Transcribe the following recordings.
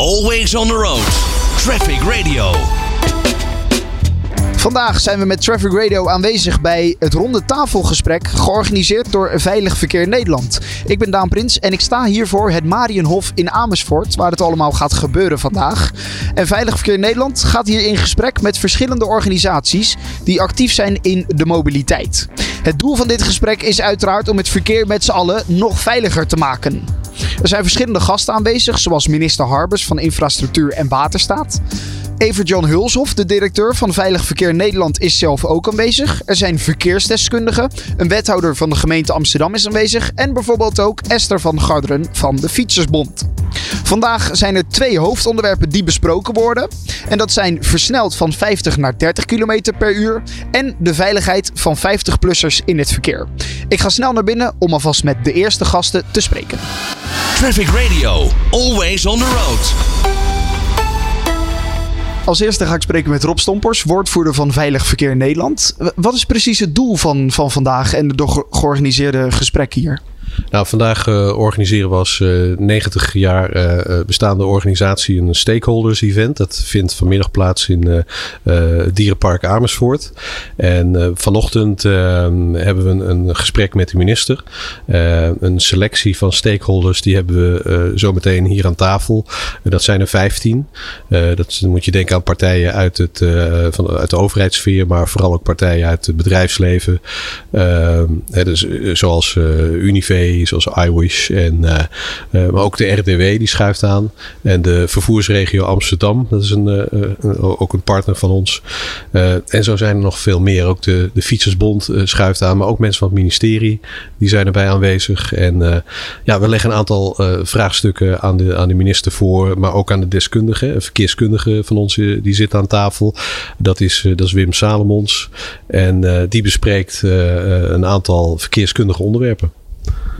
Always on the road. Traffic Radio. Vandaag zijn we met Traffic Radio aanwezig bij het ronde tafelgesprek georganiseerd door Veilig Verkeer Nederland. Ik ben Daan Prins en ik sta hier voor het Marienhof in Amersfoort, waar het allemaal gaat gebeuren vandaag. En Veilig Verkeer Nederland gaat hier in gesprek met verschillende organisaties die actief zijn in de mobiliteit. Het doel van dit gesprek is uiteraard om het verkeer met z'n allen nog veiliger te maken. Er zijn verschillende gasten aanwezig, zoals minister Harbers van Infrastructuur en Waterstaat. Evert Jan Hulshoff, de directeur van Veilig Verkeer Nederland, is zelf ook aanwezig. Er zijn verkeersdeskundigen. Een wethouder van de gemeente Amsterdam is aanwezig. En bijvoorbeeld ook Esther van Garderen van de Fietsersbond. Vandaag zijn er twee hoofdonderwerpen die besproken worden. En dat zijn versneld van 50 naar 30 km per uur. En de veiligheid van 50-plussers in het verkeer. Ik ga snel naar binnen om alvast met de eerste gasten te spreken. Traffic Radio. Always on the road. Als eerste ga ik spreken met Rob Stompers, woordvoerder van Veilig Verkeer Nederland. Wat is precies het doel van, van vandaag en de georganiseerde gesprek hier? Nou, vandaag uh, organiseren we als uh, 90 jaar uh, bestaande organisatie een stakeholders event. Dat vindt vanmiddag plaats in het Dierenpark Amersfoort. En vanochtend ehm, hebben we een, gesprek met de minister. een selectie van stakeholders, die hebben we zo meteen hier aan tafel. dat zijn er 15. dat moet je denken aan partijen uit, het, van, uit de overheidssfeer, maar vooral ook partijen uit het bedrijfsleven. Ehm, dus, zoals Unive zoals iWish. En, uh, uh, maar ook de RDW die schuift aan. En de vervoersregio Amsterdam, dat is een, uh, ook een partner van ons. en zo zijn er nog veel meer. Ook de, de Fietsersbond schuift aan, maar ook mensen van het ministerie die zijn erbij aanwezig. En ja, we leggen een aantal vraagstukken aan de, aan de minister voor, maar ook aan de deskundige. Een verkeerskundige van ons die zit aan tafel. Dat is, dat is Wim Salomons. En die bespreekt een aantal verkeerskundige onderwerpen.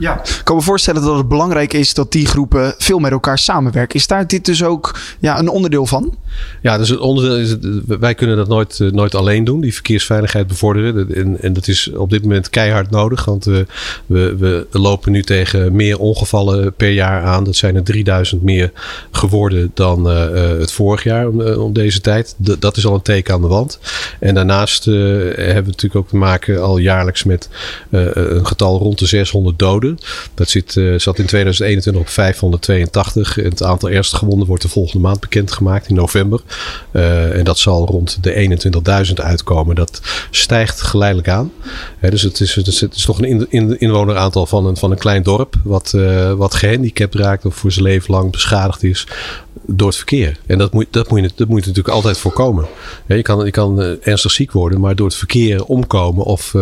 Ja. Ik kan me voorstellen dat het belangrijk is dat die groepen veel met elkaar samenwerken. Is daar dit dus ook ja, een onderdeel van? Ja, dus het onderdeel is, wij kunnen dat nooit, eh, nooit alleen doen, die verkeersveiligheid bevorderen. En, en dat is op dit moment keihard nodig, want we, we, we lopen nu tegen meer ongevallen per jaar aan. Dat zijn er 3000 meer geworden dan uh, het vorig jaar om, om deze tijd. dat is al een teken aan de wand. En daarnaast uh, hebben we natuurlijk ook te maken al jaarlijks met een getal rond de 600 doden. Dat zit, uh, zat in 2021 op 582. Het aantal ernstig gewonden wordt de volgende maand bekendgemaakt in november. Uh, en dat zal rond de 21.000 uitkomen. Dat stijgt geleidelijk aan. dus het is, het is, toch een in, in, inwoneraantal van een, van een klein dorp. Wat, uh, wat gehandicapt raakt of voor zijn leven lang beschadigd is door het verkeer. En dat moet, dat moet, je, dat moet je natuurlijk altijd voorkomen. Je kan, je kan ernstig ziek worden, maar door het verkeer omkomen of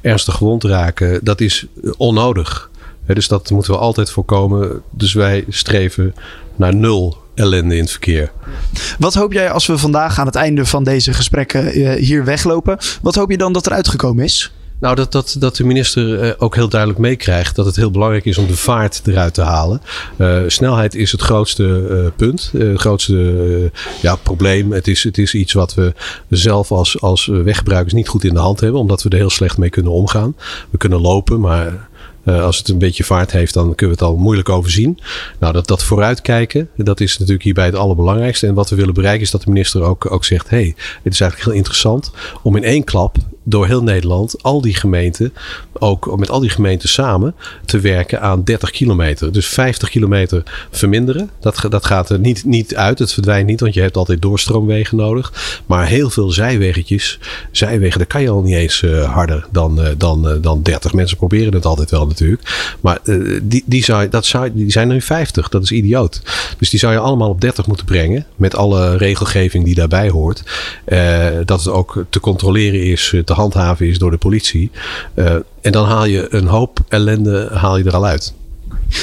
ernstig gewond raken, dat is onnodig dus dat moeten we altijd voorkomen. Dus wij streven naar nul ellende in het verkeer. Wat hoop jij als we vandaag aan het einde van deze gesprekken eh, hier weglopen? Wat hoop je dan dat er uitgekomen is? Nou, dat, dat, dat de minister eh, ook heel duidelijk meekrijgt dat het heel belangrijk is om de vaart eruit te halen. Uh, snelheid is het grootste uh, punt, het grootste ja, probleem. Het is, het is iets wat we zelf als, als weggebruikers niet goed in de hand hebben, omdat we er heel slecht mee kunnen omgaan. We kunnen lopen, maar uh, als het een beetje vaart heeft, dan kunnen we het al moeilijk overzien. Nou, dat, dat vooruitkijken, dat is natuurlijk hierbij het allerbelangrijkste. En wat we willen bereiken is dat de minister ook, ook zegt: hey, het is eigenlijk heel interessant om in één klap door heel Nederland, al die gemeenten, ook met al die gemeenten samen, te werken aan 30 kilometer. Dus 50 kilometer verminderen. Dat, dat gaat er niet, niet uit. Het verdwijnt niet, want je hebt altijd doorstroomwegen nodig. Maar heel veel zijweggetjes, zijwegen, daar kan je al niet eens uh, harder dan, uh, dan, uh, dan 30. Mensen proberen het altijd wel natuurlijk. Maar die, die, zou, dat zou, die zijn nu 50. Dat is idioot. Dus die zou je allemaal op 30 moeten brengen. Met alle regelgeving die daarbij hoort. dat het ook te controleren is, te handhaven is door de politie. Uh, en dan haal je een hoop ellende haal je er al uit.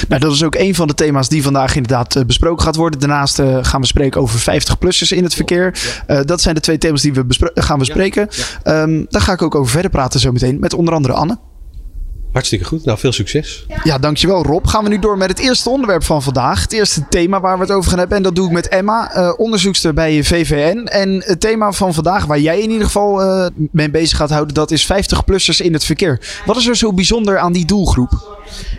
Nou, dat is ook een van de thema's die vandaag inderdaad uh, besproken gaat worden. Daarnaast uh, gaan we spreken over 50-plussers in het verkeer. Uh, dat zijn de twee thema's die we gaan bespreken. Ja, ja. Um, daar ga ik ook over verder praten zometeen met onder andere Anne. Hartstikke goed. Nou, veel succes. Ja, dankjewel Rob. Gaan we nu door met het eerste onderwerp van vandaag. Het eerste thema waar we het over gaan hebben. En dat doe ik met Emma, uh, onderzoekster bij VVN. En het thema van vandaag, waar jij in ieder geval uh, mee bezig gaat houden, dat is 50-plussers in het verkeer. Wat is er zo bijzonder aan die doelgroep?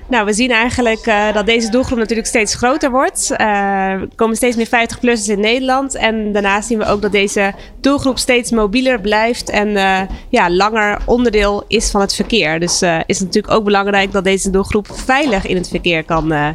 Nou, we zien eigenlijk uh, dat deze doelgroep natuurlijk steeds groter wordt. Uh, er komen steeds meer 50-plussers in Nederland. En daarnaast zien we ook dat deze doelgroep steeds mobieler blijft en uh, ja, langer onderdeel is van het verkeer. Dus is het natuurlijk ook belangrijk dat deze doelgroep veilig in het verkeer kan,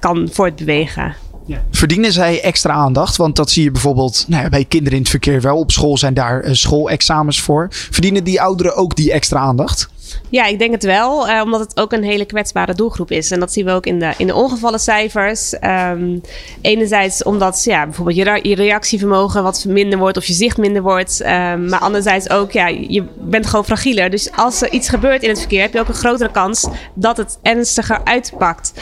kan voortbewegen. Ja. Verdienen zij extra aandacht? Want dat zie je bijvoorbeeld nou ja, bij kinderen in het verkeer wel. Op school zijn daar schoolexamens voor. Verdienen die ouderen ook die extra aandacht? Ja, ik denk het wel. Uh, omdat het ook een hele kwetsbare doelgroep is. En dat zien we ook in de, in de ongevallencijfers. Um, enerzijds omdat ja, bijvoorbeeld je, je, reactievermogen wat minder wordt of je zicht minder wordt. Um, maar anderzijds ook, ja, je bent gewoon fragieler. Dus als er iets gebeurt in het verkeer, heb je ook een grotere kans dat het ernstiger uitpakt.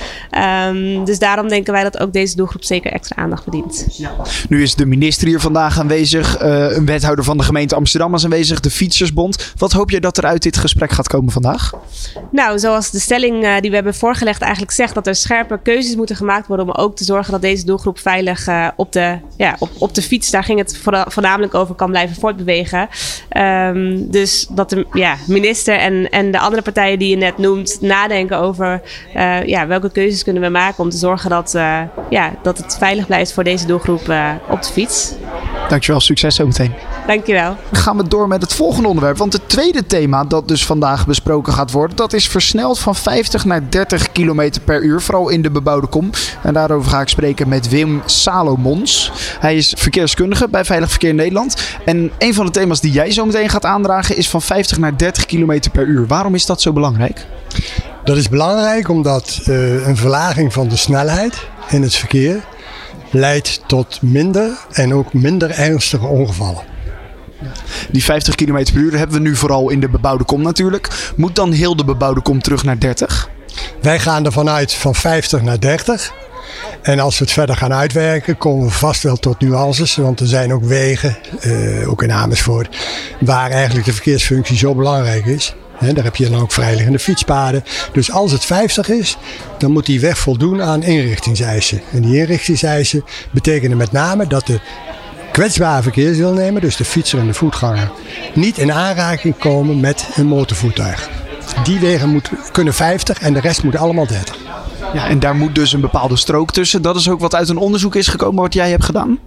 Um, dus daarom denken wij dat ook deze doelgroep zeker extra aandacht verdient. Nu is de minister hier vandaag aanwezig. Uh, een wethouder van de gemeente Amsterdam is aanwezig. De Fietsersbond. Wat hoop je dat er uit dit gesprek gaat komen vandaag? Nou, zoals de stelling uh, die we hebben voorgelegd eigenlijk zegt, dat er scherpe keuzes moeten gemaakt worden om ook te zorgen dat deze doelgroep veilig uh, op, de, ja, op, op de fiets, daar ging het voornamelijk over, kan blijven voortbewegen. Um, dus dat de ja, minister en, en de andere partijen die je net noemt, nadenken over uh, ja, welke keuzes kunnen we maken om te zorgen dat, ja, dat het veilig blijft voor deze doelgroep op de fiets. Dankjewel, succes zometeen. Dankjewel. Dan gaan we door met het volgende onderwerp. Want het tweede thema dat dus vandaag besproken gaat worden, dat is versneld van 50 naar 30 km per uur. Vooral in de bebouwde kom. En daarover ga ik spreken met Wim Salomons. Hij is verkeerskundige bij Veilig Verkeer Nederland. En een van de thema's die jij zo meteen gaat aandragen is van 50 naar 30 km per uur. Waarom is dat zo belangrijk? Dat is belangrijk omdat uh, een verlaging van de snelheid in het verkeer leidt tot minder en ook minder ernstige ongevallen. Die 50 km per uur hebben we nu vooral in de bebouwde kom natuurlijk. Moet dan heel de bebouwde kom terug naar 30? Wij gaan ervan uit van 50 naar 30. En als we het verder gaan uitwerken, komen we vast wel tot nuances. Want er zijn ook wegen, uh, ook in Amersfoort, waar eigenlijk de verkeersfunctie zo belangrijk is. He, daar heb je dan ook vrijliggende fietspaden. Dus als het 50 is, dan moet die weg voldoen aan inrichtingseisen. En die inrichtingseisen betekenen met name dat de kwetsbare verkeersdeelnemer, dus de fietser en de voetganger, niet in aanraking komen met een motorvoertuig. Die wegen moeten kunnen 50 en de rest moet allemaal 30. Ja, en daar moet dus een bepaalde strook tussen. Dat is ook wat uit een onderzoek is gekomen wat jij hebt gedaan?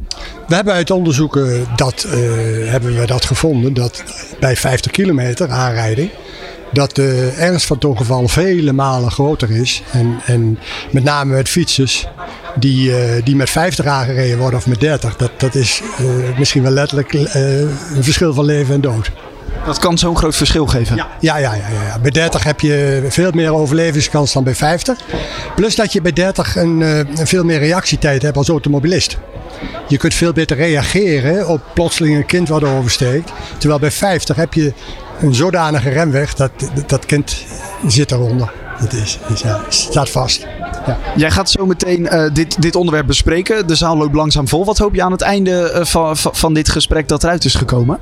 We hebben uit onderzoeken dat, uh, hebben we dat gevonden dat bij 50 kilometer aanrijding dat de ernst van het ongeval vele malen groter is. En, en met name met fietsers die, uh, die met 50 aangereden worden of met 30. Dat, dat is uh, misschien wel letterlijk uh, een verschil van leven en dood. Dat kan zo'n groot verschil geven? Ja. Ja, ja, ja, ja, Bij 30 heb je veel meer overlevingskans dan bij 50. Plus dat je bij 30 een, een veel meer reactietijd hebt als automobilist. Je kunt veel beter reageren op plotseling een kind wat oversteekt. Terwijl bij 50 heb je een zodanige remweg dat dat kind zit eronder. Dat is, is ja, staat vast. Ja. Jij gaat zo meteen uh, dit, dit onderwerp bespreken. De zaal loopt langzaam vol. Wat hoop je aan het einde uh, van, van dit gesprek dat eruit is gekomen?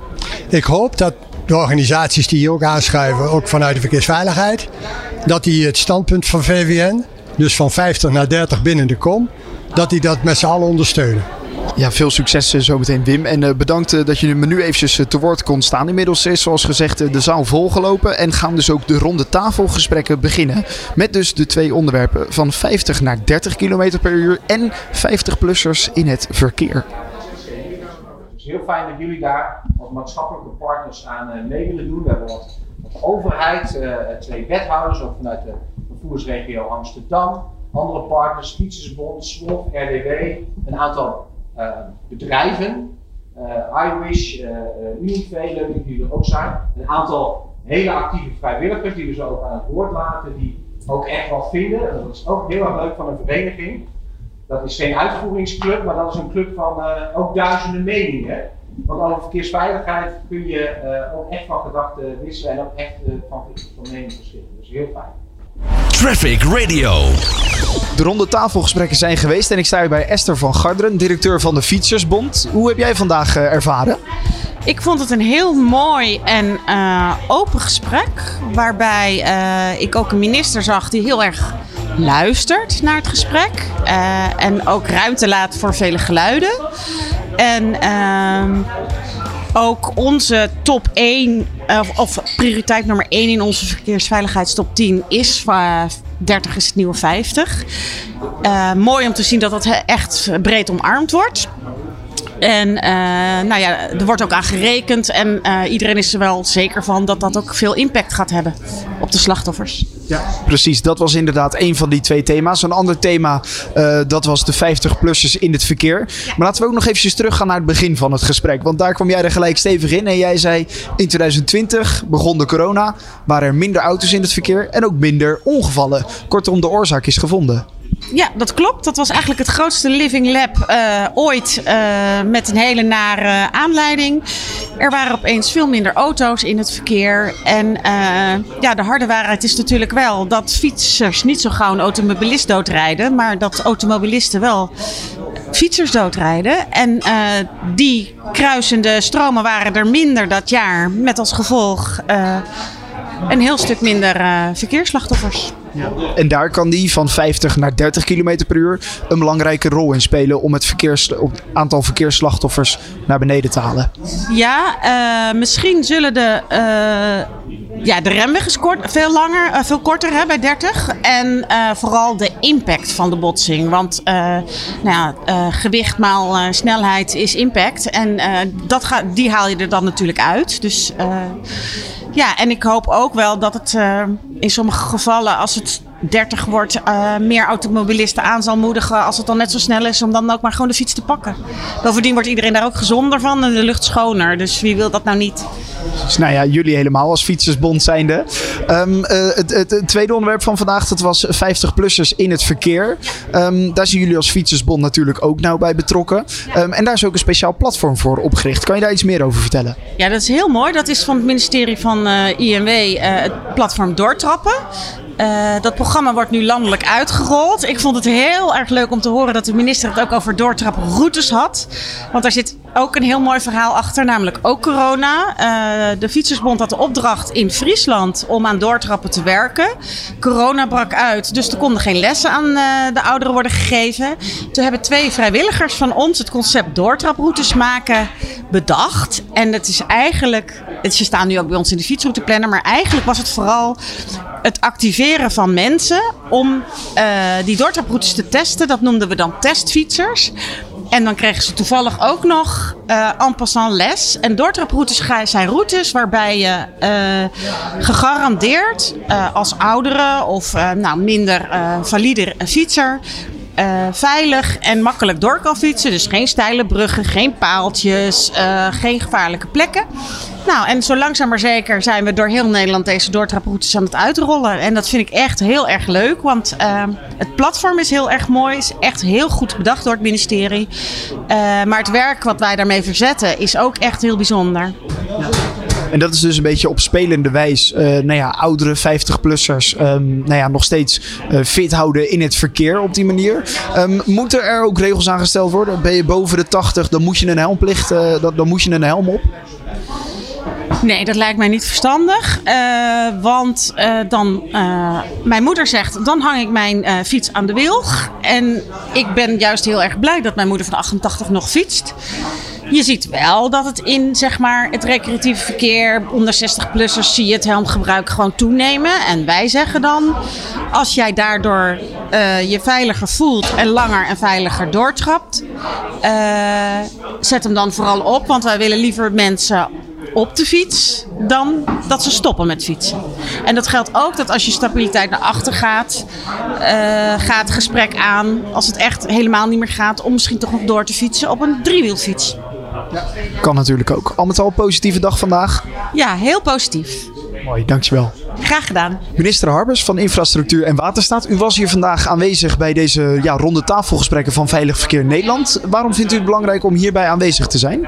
Ik hoop dat de organisaties die hier ook aanschuiven, ook vanuit de verkeersveiligheid, dat die het standpunt van VVN, dus van 50 naar 30 binnen de kom, dat die dat met z'n allen ondersteunen. Ja, veel succes uh, zometeen Wim. En uh, bedankt uh, dat je me nu eventjes te woord kon staan. Inmiddels is zoals gezegd de zaal volgelopen. En gaan dus ook de ronde tafelgesprekken beginnen. Met dus de twee onderwerpen van 50 naar 30 km per uur. En 50-plussers in het verkeer. Het is heel fijn dat jullie daar als maatschappelijke partners aan mee willen doen. We hebben wat, overheid, twee wethouders, ook vanuit de vervoersregio Amsterdam. Andere partners, Fietsersbond, SWOF, RDW, een aantal bedrijven, uh, iWish, uh, Unive, leuk jullie er ook zijn. Een aantal hele actieve vrijwilligers die we zo ook aan het woord laten, die ook echt wat vinden. En dat is ook heel erg leuk van een vereniging. Dat is geen uitvoeringsclub, maar dat is een club van ook duizenden meningen. Want over verkeersveiligheid kun je ook echt van gedachten wisselen en ook echt van, van mening verschillen. Dus heel fijn. Traffic Radio. De ronde tafelgesprekken zijn geweest en ik sta hier bij Esther van Garderen, directeur van de Fietsersbond. Hoe heb jij vandaag ervaren? Ik vond het een heel mooi en uh, open gesprek. Waarbij uh, ik ook een minister zag die heel erg luistert naar het gesprek. En ook ruimte laat voor vele geluiden. En ehm, ook onze top 1, of, of, prioriteit nummer 1 in onze verkeersveiligheidstop 10 is 30 is het nieuwe 50. mooi om te zien dat dat echt breed omarmd wordt. En uh, nou ja, er wordt ook aan gerekend. En uh, iedereen is er wel zeker van dat dat ook veel impact gaat hebben op de slachtoffers. Ja, precies. Dat was inderdaad een van die twee thema's. Een ander thema, uh, dat was de 50-plussers in het verkeer. Maar laten we ook nog eventjes teruggaan naar het begin van het gesprek. Want daar kwam jij er gelijk stevig in. En jij zei, in 2020 begon de corona. Waren er minder auto's in het verkeer en ook minder ongevallen. Kortom, de oorzaak is gevonden. Ja, dat klopt. Dat was eigenlijk het grootste Living Lab uh, ooit uh, met een hele nare aanleiding. Er waren opeens veel minder auto's in het verkeer. En uh, ja, de harde waarheid is natuurlijk wel dat fietsers niet zo gauw een automobilist doodrijden. Maar dat automobilisten wel fietsers doodrijden. En die kruisende stromen waren er minder dat jaar. Met als gevolg een heel stuk minder verkeersslachtoffers. Ja. En daar kan die van 50 naar 30 km per uur een belangrijke rol in spelen om het verkeers, aantal verkeersslachtoffers naar beneden te halen. Ja, uh, misschien zullen de, uh, ja, de remweg is kort, veel langer, uh, veel korter hè, bij 30. En vooral de impact van de botsing. Want nou ja, gewicht maal snelheid is impact. En dat die haal je er dan natuurlijk uit. Dus ja, en ik hoop ook wel dat het in sommige gevallen, als het 30 wordt, uh, meer automobilisten aan zal moedigen. Als het dan net zo snel is, om dan ook maar gewoon de fiets te pakken. Bovendien wordt iedereen daar ook gezonder van en de lucht schoner. Dus wie wil dat nou niet? Dus nou ja, jullie helemaal als fietsersbond zijnde. Um, uh, het, het, het, tweede onderwerp van vandaag, dat was 50-plussers in het verkeer. Um, daar zijn jullie als fietsersbond natuurlijk ook nauw bij betrokken. Um, en daar is ook een speciaal platform voor opgericht. Kan je daar iets meer over vertellen? Ja, dat is heel mooi. Dat is van het ministerie van uh, INW het platform Doortrappen. Uh, dat programma wordt nu landelijk uitgerold. Ik vond het heel erg leuk om te horen dat de minister het ook over doortraproutes had. Want daar zit ook een heel mooi verhaal achter, namelijk ook corona. Uh, de Fietsersbond had de opdracht in Friesland om aan doortrappen te werken. Corona brak uit, dus er konden geen lessen aan uh, de ouderen worden gegeven. Toen hebben twee vrijwilligers van ons het concept doortraproutes maken bedacht. En het is eigenlijk, ze staan nu ook bij ons in de fietsrouteplanner, maar eigenlijk was het vooral het activeren van mensen om uh, die doortraproutes te testen. Dat noemden we dan testfietsers. En dan kregen ze toevallig ook nog uh, en passant les. En doortraproutes zijn routes waarbij je uh, gegarandeerd uh, als oudere of nou, minder valide fietser uh, veilig en makkelijk door kan fietsen. Dus geen steile bruggen, geen paaltjes, uh, geen gevaarlijke plekken. Nou, en zo langzaam maar zeker zijn we door heel Nederland deze doortraproutes aan het uitrollen. En dat vind ik echt heel erg leuk, want uh, het platform is heel erg mooi. Is echt heel goed bedacht door het ministerie. maar het werk wat wij daarmee verzetten is ook echt heel bijzonder. En dat is dus een beetje op spelende wijs, uh, nou ja, oudere 50-plussers um, nou ja, nog steeds uh, fit houden in het verkeer op die manier. Um, moeten er ook regels aangesteld worden? Ben je boven de 80, dan moet je een helmplicht, uh, dan, dan moet je een helm op? Nee, dat lijkt mij niet verstandig. Want dan, mijn moeder zegt, dan hang ik mijn fiets aan de wilg. En ik ben juist heel erg blij dat mijn moeder van 88 nog fietst. Je ziet wel dat het in zeg maar, het recreatieve verkeer onder 60-plussers zie je het helmgebruik gewoon toenemen. En wij zeggen dan, als jij daardoor uh, je veiliger voelt en langer en veiliger doortrapt, uh, zet hem dan vooral op. Want wij willen liever mensen op de fiets dan dat ze stoppen met fietsen. En dat geldt ook dat als je stabiliteit naar achter gaat, uh, gaat gesprek aan als het echt helemaal niet meer gaat om misschien toch nog door te fietsen op een driewielfiets. Ja. Kan natuurlijk ook. Al met al positieve dag vandaag. Ja, heel positief. Mooi, dankjewel. Graag gedaan. Minister Harbers van Infrastructuur en Waterstaat. U was hier vandaag aanwezig bij deze ja, ronde tafelgesprekken van Veilig Verkeer Nederland. Waarom vindt u het belangrijk om hierbij aanwezig te zijn?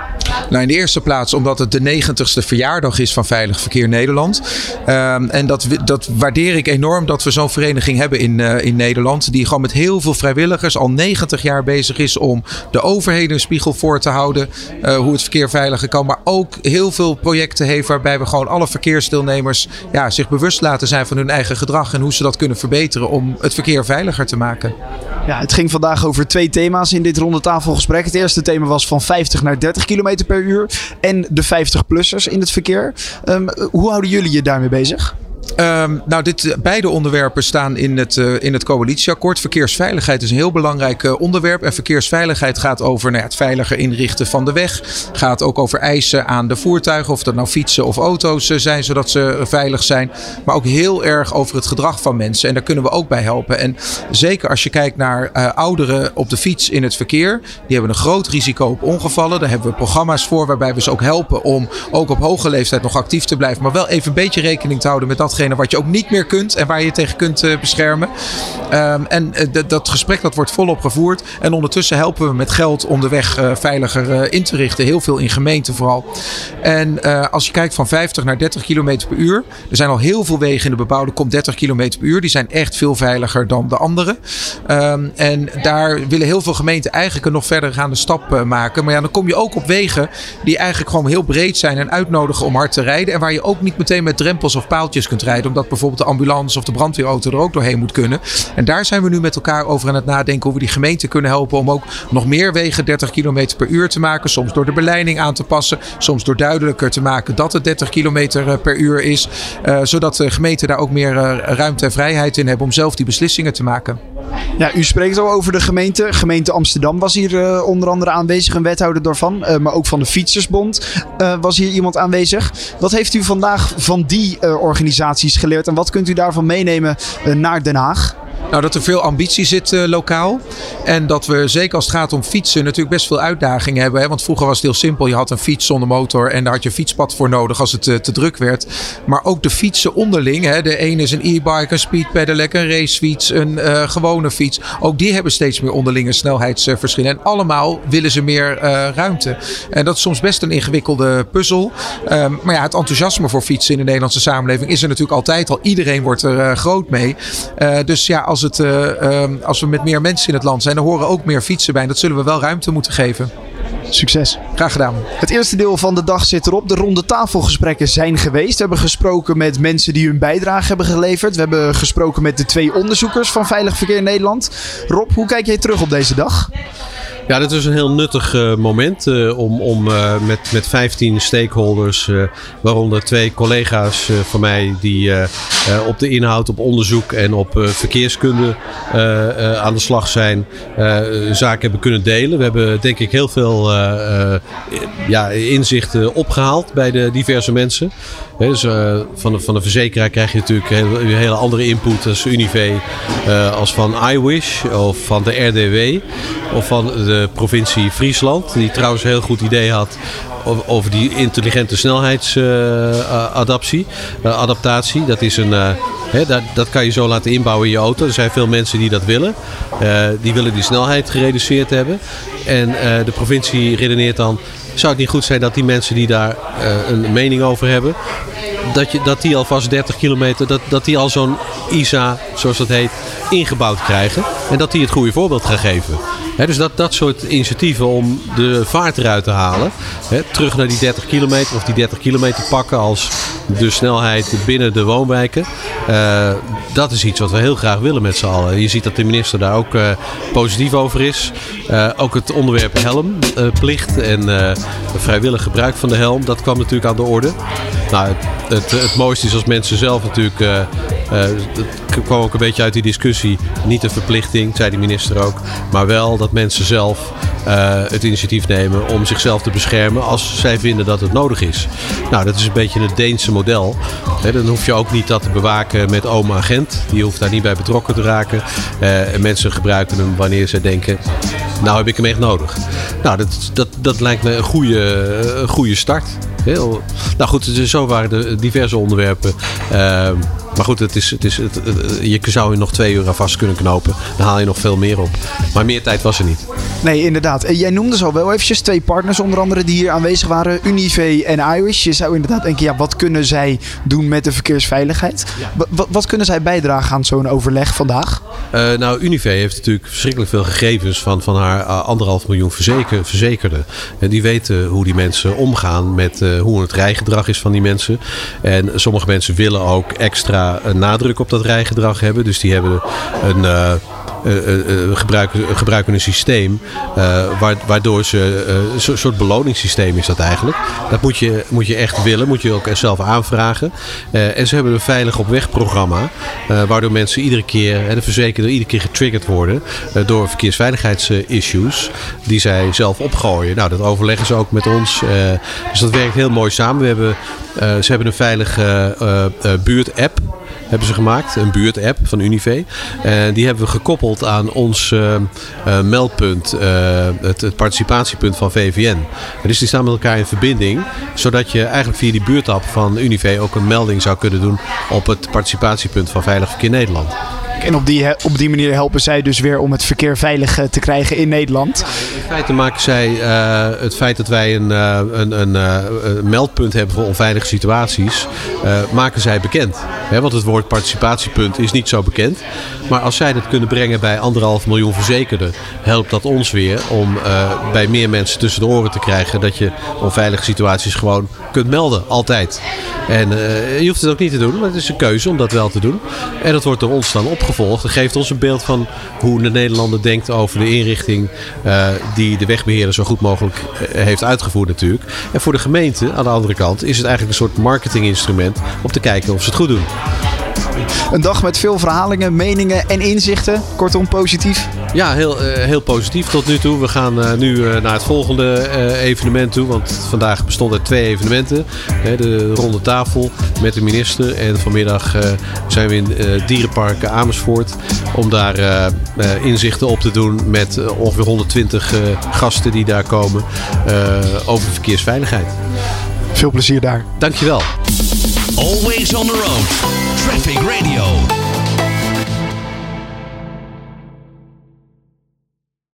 Nou, in de eerste plaats omdat het de 90ste verjaardag is van Veilig Verkeer Nederland. Ehm, en dat, dat waardeer ik enorm dat we zo'n vereniging hebben in, uh, in Nederland. Die gewoon met heel veel vrijwilligers al 90 jaar bezig is om de overheden een spiegel voor te houden. Uh, hoe het verkeer veiliger kan. Maar ook heel veel projecten heeft waarbij we gewoon alle verkeersdeelnemers ja, zich bewust laten zijn van hun eigen gedrag. En hoe ze dat kunnen verbeteren om het verkeer veiliger te maken. Ja, het ging vandaag over twee thema's in dit ronde tafelgesprek. Het eerste thema was van 50 naar 30 km per uur. En de 50-plussers in het verkeer. Um, hoe houden jullie je daarmee bezig? Um, nou, dit, beide onderwerpen staan in het, uh, in het coalitieakkoord. Verkeersveiligheid is een heel belangrijk uh, onderwerp. En verkeersveiligheid gaat over nou het veiliger inrichten van de weg. Gaat ook over eisen aan de voertuigen. Of dat nou fietsen of auto's zijn, zodat ze veilig zijn. Maar ook heel erg over het gedrag van mensen. En daar kunnen we ook bij helpen. En zeker als je kijkt naar ouderen op de fiets in het verkeer. Die hebben een groot risico op ongevallen. Daar hebben we programma's voor waarbij we ze ook helpen om ook op hoge leeftijd nog actief te blijven. Maar wel even een beetje rekening te houden met datgene wat je ook niet meer kunt en waar je tegen kunt uh, beschermen. Um, en uh, dat gesprek dat wordt volop gevoerd. En ondertussen helpen we met geld om de weg uh, veiliger in te richten. Heel veel in gemeenten vooral. En als je kijkt van 50 naar 30 km per uur. Er zijn al heel veel wegen in de bebouwde kom 30 km per uur. Die zijn echt veel veiliger dan de andere. Um, en daar willen heel veel gemeenten eigenlijk een nog verder gaande stap maken. Maar ja, dan kom je ook op wegen die eigenlijk gewoon heel breed zijn en uitnodigen om hard te rijden. En waar je ook niet meteen met drempels of paaltjes kunt omdat bijvoorbeeld de ambulance of de brandweerauto er ook doorheen moet kunnen. En daar zijn we nu met elkaar over aan het nadenken hoe we die gemeente kunnen helpen om ook nog meer wegen 30 km per uur te maken. Soms door de beleiding aan te passen, soms door duidelijker te maken dat het 30 km eh, per uur is. Uh, zodat de gemeenten daar ook meer uh, ruimte en vrijheid in hebben om zelf die beslissingen te maken. Ja, u spreekt al over de gemeente. Gemeente Amsterdam was hier onder andere aanwezig, een wethouder daarvan. Maar ook van de Fietsersbond was hier iemand aanwezig. Wat heeft u vandaag van die geleerd en wat kunt u daarvan meenemen naar Den Haag? Nou, dat er veel ambitie zit uh, lokaal. En dat we, zeker als het gaat om fietsen, natuurlijk best veel uitdagingen hebben. Hè? Want vroeger was het heel simpel. Je had een fiets zonder motor en daar had je fietspad voor nodig als het uh, te druk werd. Maar ook de fietsen onderling. Hè? De ene is een e-bike, een speedpedelec, een racefiets, een uh, gewone fiets. Ook die hebben steeds meer onderlinge snelheidsverschillen. En allemaal willen ze meer ruimte. En dat is soms best een ingewikkelde puzzel. Um, maar ja, het enthousiasme voor fietsen in de Nederlandse samenleving is er natuurlijk altijd al. Iedereen wordt er groot mee. dus ja, als, het, uh, um, als we met meer mensen in het land zijn, dan horen ook meer fietsen bij. En dat zullen we wel ruimte moeten geven. Succes. Graag gedaan. Het eerste deel van de dag zit erop. De ronde tafelgesprekken zijn geweest. We hebben gesproken met mensen die hun bijdrage hebben geleverd. We hebben gesproken met de twee onderzoekers van Veilig Verkeer Nederland. Rob, hoe kijk jij terug op deze dag? Ja, dit is een heel nuttig uh, moment uh, om, om uh, met, met 15 stakeholders, waaronder twee collega's van mij die op de inhoud, op onderzoek en op verkeerskunde aan de slag zijn, zaken hebben kunnen delen. We hebben denk ik heel veel ja, inzichten opgehaald bij de diverse mensen. Dus, van, de, van de verzekeraar krijg je natuurlijk hele andere input als Unive, als van iWish of van de RDW of van de provincie Friesland. Die trouwens een heel goed idee had over die intelligente snelheidsadaptatie. Uh, uh, adaptatie. Dat, is een, dat, dat kan je zo laten inbouwen in je auto. Er zijn veel mensen die dat willen. die willen die snelheid gereduceerd hebben. En de provincie redeneert dan... Zou het niet goed zijn dat die mensen die daar een mening over hebben... Dat, je, dat die alvast 30 kilometer, dat, dat die al zo'n ISA, zoals dat heet, ingebouwd krijgen. En dat die het goede voorbeeld gaan geven. Dus dat, dat soort initiatieven om de vaart eruit te halen. Terug naar die 30 kilometer of die 30 kilometer pakken als de snelheid binnen de woonwijken. Uh, dat is iets wat we heel graag willen met z'n allen. Je ziet dat de minister daar ook uh, positief over is. Uh, ook het onderwerp helmplicht en vrijwillig gebruik van de helm. Dat kwam natuurlijk aan de orde. Nou, het, het, het mooiste is als mensen zelf natuurlijk het kwam ook een beetje uit die discussie. Niet een verplichting, zei de minister ook. Maar wel dat mensen zelf uh, het initiatief nemen om zichzelf te beschermen als zij vinden dat het nodig is. Nou, dat is een beetje het Deense model. Dan hoef je ook niet dat te bewaken met oma agent. Die hoeft daar niet bij betrokken te raken. Uh, en mensen gebruiken hem wanneer ze denken, nou heb ik hem echt nodig. Nou, dat, dat, dat lijkt me een goede, een goede start. Heel, nou goed, zo waren de diverse onderwerpen. Uh, Maar goed, het is, het is, het, je zou je nog twee uur aan vast kunnen knopen. Dan haal je nog veel meer op. Maar meer tijd was er niet. Nee, inderdaad. Eh, Jij noemde zo wel eventjes twee partners onder andere die hier aanwezig waren. Unive en Irish. Je zou inderdaad denken, ja, wat kunnen zij doen met de verkeersveiligheid? Wat, wat kunnen zij bijdragen aan zo'n overleg vandaag? Uh, nou, Unive heeft natuurlijk verschrikkelijk veel gegevens van, van haar uh, anderhalf miljoen verzeker, verzekerden. En die weten hoe die mensen omgaan met uh, hoe het rijgedrag is van die mensen. En sommige mensen willen ook extra nadruk op dat rijgedrag hebben. Dus die hebben een uh, gebruiken, gebruiken een systeem waardoor ze een soort beloningssysteem is dat eigenlijk. Dat moet je, moet je echt willen, moet je ook zelf aanvragen. en ze hebben een veilig op weg programma, waardoor mensen iedere keer, de verzekerder iedere keer getriggerd worden door verkeersveiligheidsissues die zij zelf opgooien. Nou, dat overleggen ze ook met ons. dus dat werkt heel mooi samen. We hebben, ze hebben een veilige buurt-app hebben ze gemaakt. Een buurt-app van Unive. En die hebben we gekoppeld aan ons uh, uh, meldpunt, het, het, participatiepunt van VVN. Dus die staan met elkaar in verbinding. Zodat je eigenlijk via die buurtapp van Unive ook een melding zou kunnen doen op het participatiepunt van Veilig Verkeer Nederland. En op die, op die manier helpen zij dus weer om het verkeer veilig te krijgen in Nederland. Feite maken zij uh, het feit dat wij een, uh, een, uh, een, meldpunt hebben voor onveilige situaties, maken zij bekend. Want het woord participatiepunt is niet zo bekend. Maar als zij dat kunnen brengen bij anderhalf miljoen verzekerden, helpt dat ons weer om bij meer mensen tussen de oren te krijgen dat je onveilige situaties gewoon kunt melden. Altijd. En je hoeft het ook niet te doen, maar het is een keuze om dat wel te doen. En dat wordt door ons dan opgevolgd gevolgd. Dat geeft ons een beeld van hoe de Nederlander denkt over de inrichting uh, die de wegbeheerder zo goed mogelijk uh, heeft uitgevoerd natuurlijk. En voor de gemeente aan de andere kant is het eigenlijk een soort marketinginstrument om te kijken of ze het goed doen. Een dag met veel verhalingen, meningen en inzichten. Kortom, positief. Ja, heel, uh, heel positief tot nu toe. We gaan uh, nu uh, naar het volgende evenement toe. Want vandaag bestond er twee evenementen. de ronde tafel met de minister. En vanmiddag zijn we in Dierenpark Amersfoort. Om daar inzichten op te doen met ongeveer 120 gasten die daar komen. over verkeersveiligheid. Veel plezier daar. Dankjewel. Always on the road. Traffic Radio.